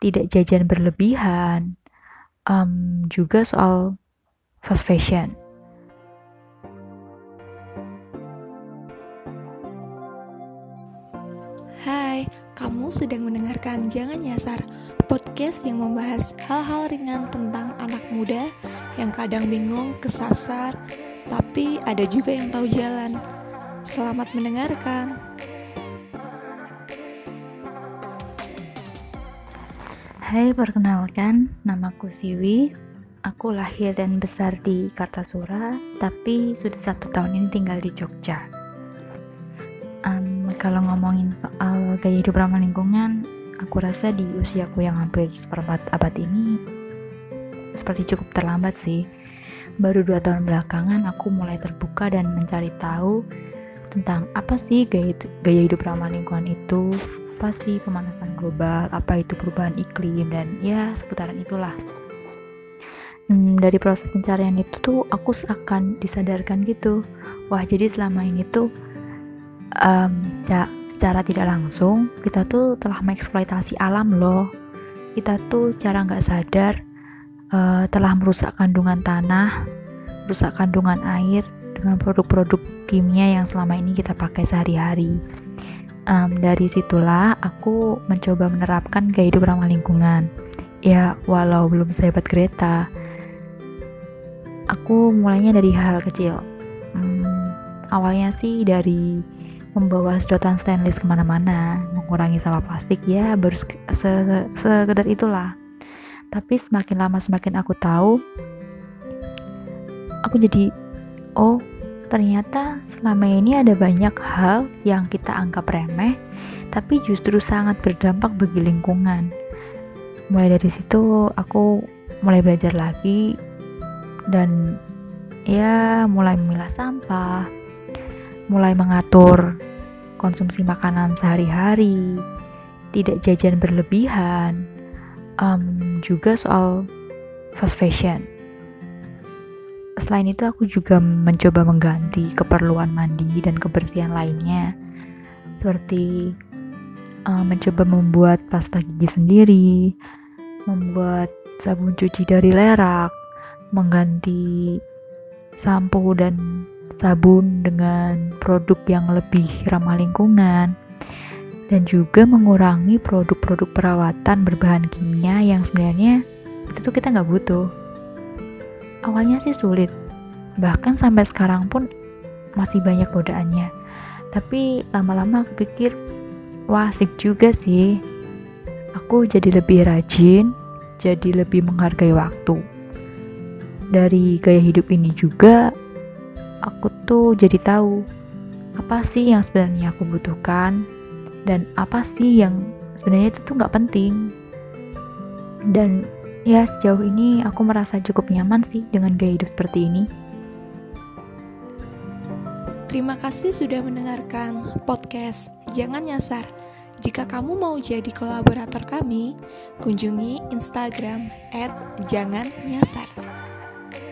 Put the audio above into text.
tidak jajan berlebihan, um, juga soal fast fashion. Hai, kamu sedang mendengarkan Jangan Nyasar, podcast yang membahas hal-hal ringan tentang anak muda yang kadang bingung kesasar, tapi ada juga yang tahu jalan. Selamat mendengarkan. Hai, perkenalkan, namaku Siwi. Aku lahir dan besar di Kartasura, tapi sudah satu tahun ini tinggal di Jogja. Um, kalau ngomongin soal gaya hidup ramah lingkungan, aku rasa di usiaku yang hampir seperempat abad ini seperti cukup terlambat sih. Baru dua tahun belakangan aku mulai terbuka dan mencari tahu tentang apa sih gaya, gaya hidup ramah lingkungan itu, apa sih pemanasan global, apa itu perubahan iklim, dan ya seputaran itulah. Hmm, dari proses pencarian itu tuh aku akan disadarkan gitu, wah jadi selama ini tuh um, cara tidak langsung kita tuh telah mengeksploitasi alam loh. Kita tuh cara nggak sadar uh, telah merusak kandungan tanah, merusak kandungan air dengan produk-produk kimia yang selama ini kita pakai sehari-hari um, dari situlah aku mencoba menerapkan gaya hidup ramah lingkungan. Ya, walau belum sehebat Greta, aku mulainya dari hal kecil. Hmm, awalnya sih dari membawa sedotan stainless ke mana-mana, mengurangi sampah plastik ya, baru se sekedar itulah. Tapi semakin lama semakin aku tahu, aku jadi, oh Ternyata selama ini ada banyak hal yang kita anggap remeh, tapi justru sangat berdampak bagi lingkungan. Mulai dari situ aku mulai belajar lagi dan ya mulai memilah sampah, mulai mengatur konsumsi makanan sehari-hari, tidak jajan berlebihan, um, juga soal fast fashion Selain itu aku juga mencoba mengganti keperluan mandi dan kebersihan lainnya. Seperti uh, mencoba membuat pasta gigi sendiri, membuat sabun cuci dari lerak, mengganti sampo dan sabun dengan produk yang lebih ramah lingkungan dan juga mengurangi produk-produk perawatan berbahan kimia yang sebenarnya itu tuh kita nggak butuh awalnya sih sulit. Bahkan sampai sekarang pun masih banyak godaannya. Tapi lama-lama aku pikir wah asik juga sih. Aku jadi lebih rajin jadi lebih menghargai waktu. Dari gaya hidup ini juga aku tuh jadi tahu apa sih yang sebenarnya aku butuhkan dan apa sih yang sebenarnya itu tuh nggak penting. Dan Ya, sejauh ini aku merasa cukup nyaman sih dengan gaya hidup seperti ini. Terima kasih sudah mendengarkan podcast Jangan Nyasar. Jika kamu mau jadi kolaborator kami, kunjungi Instagram @jangannyasar.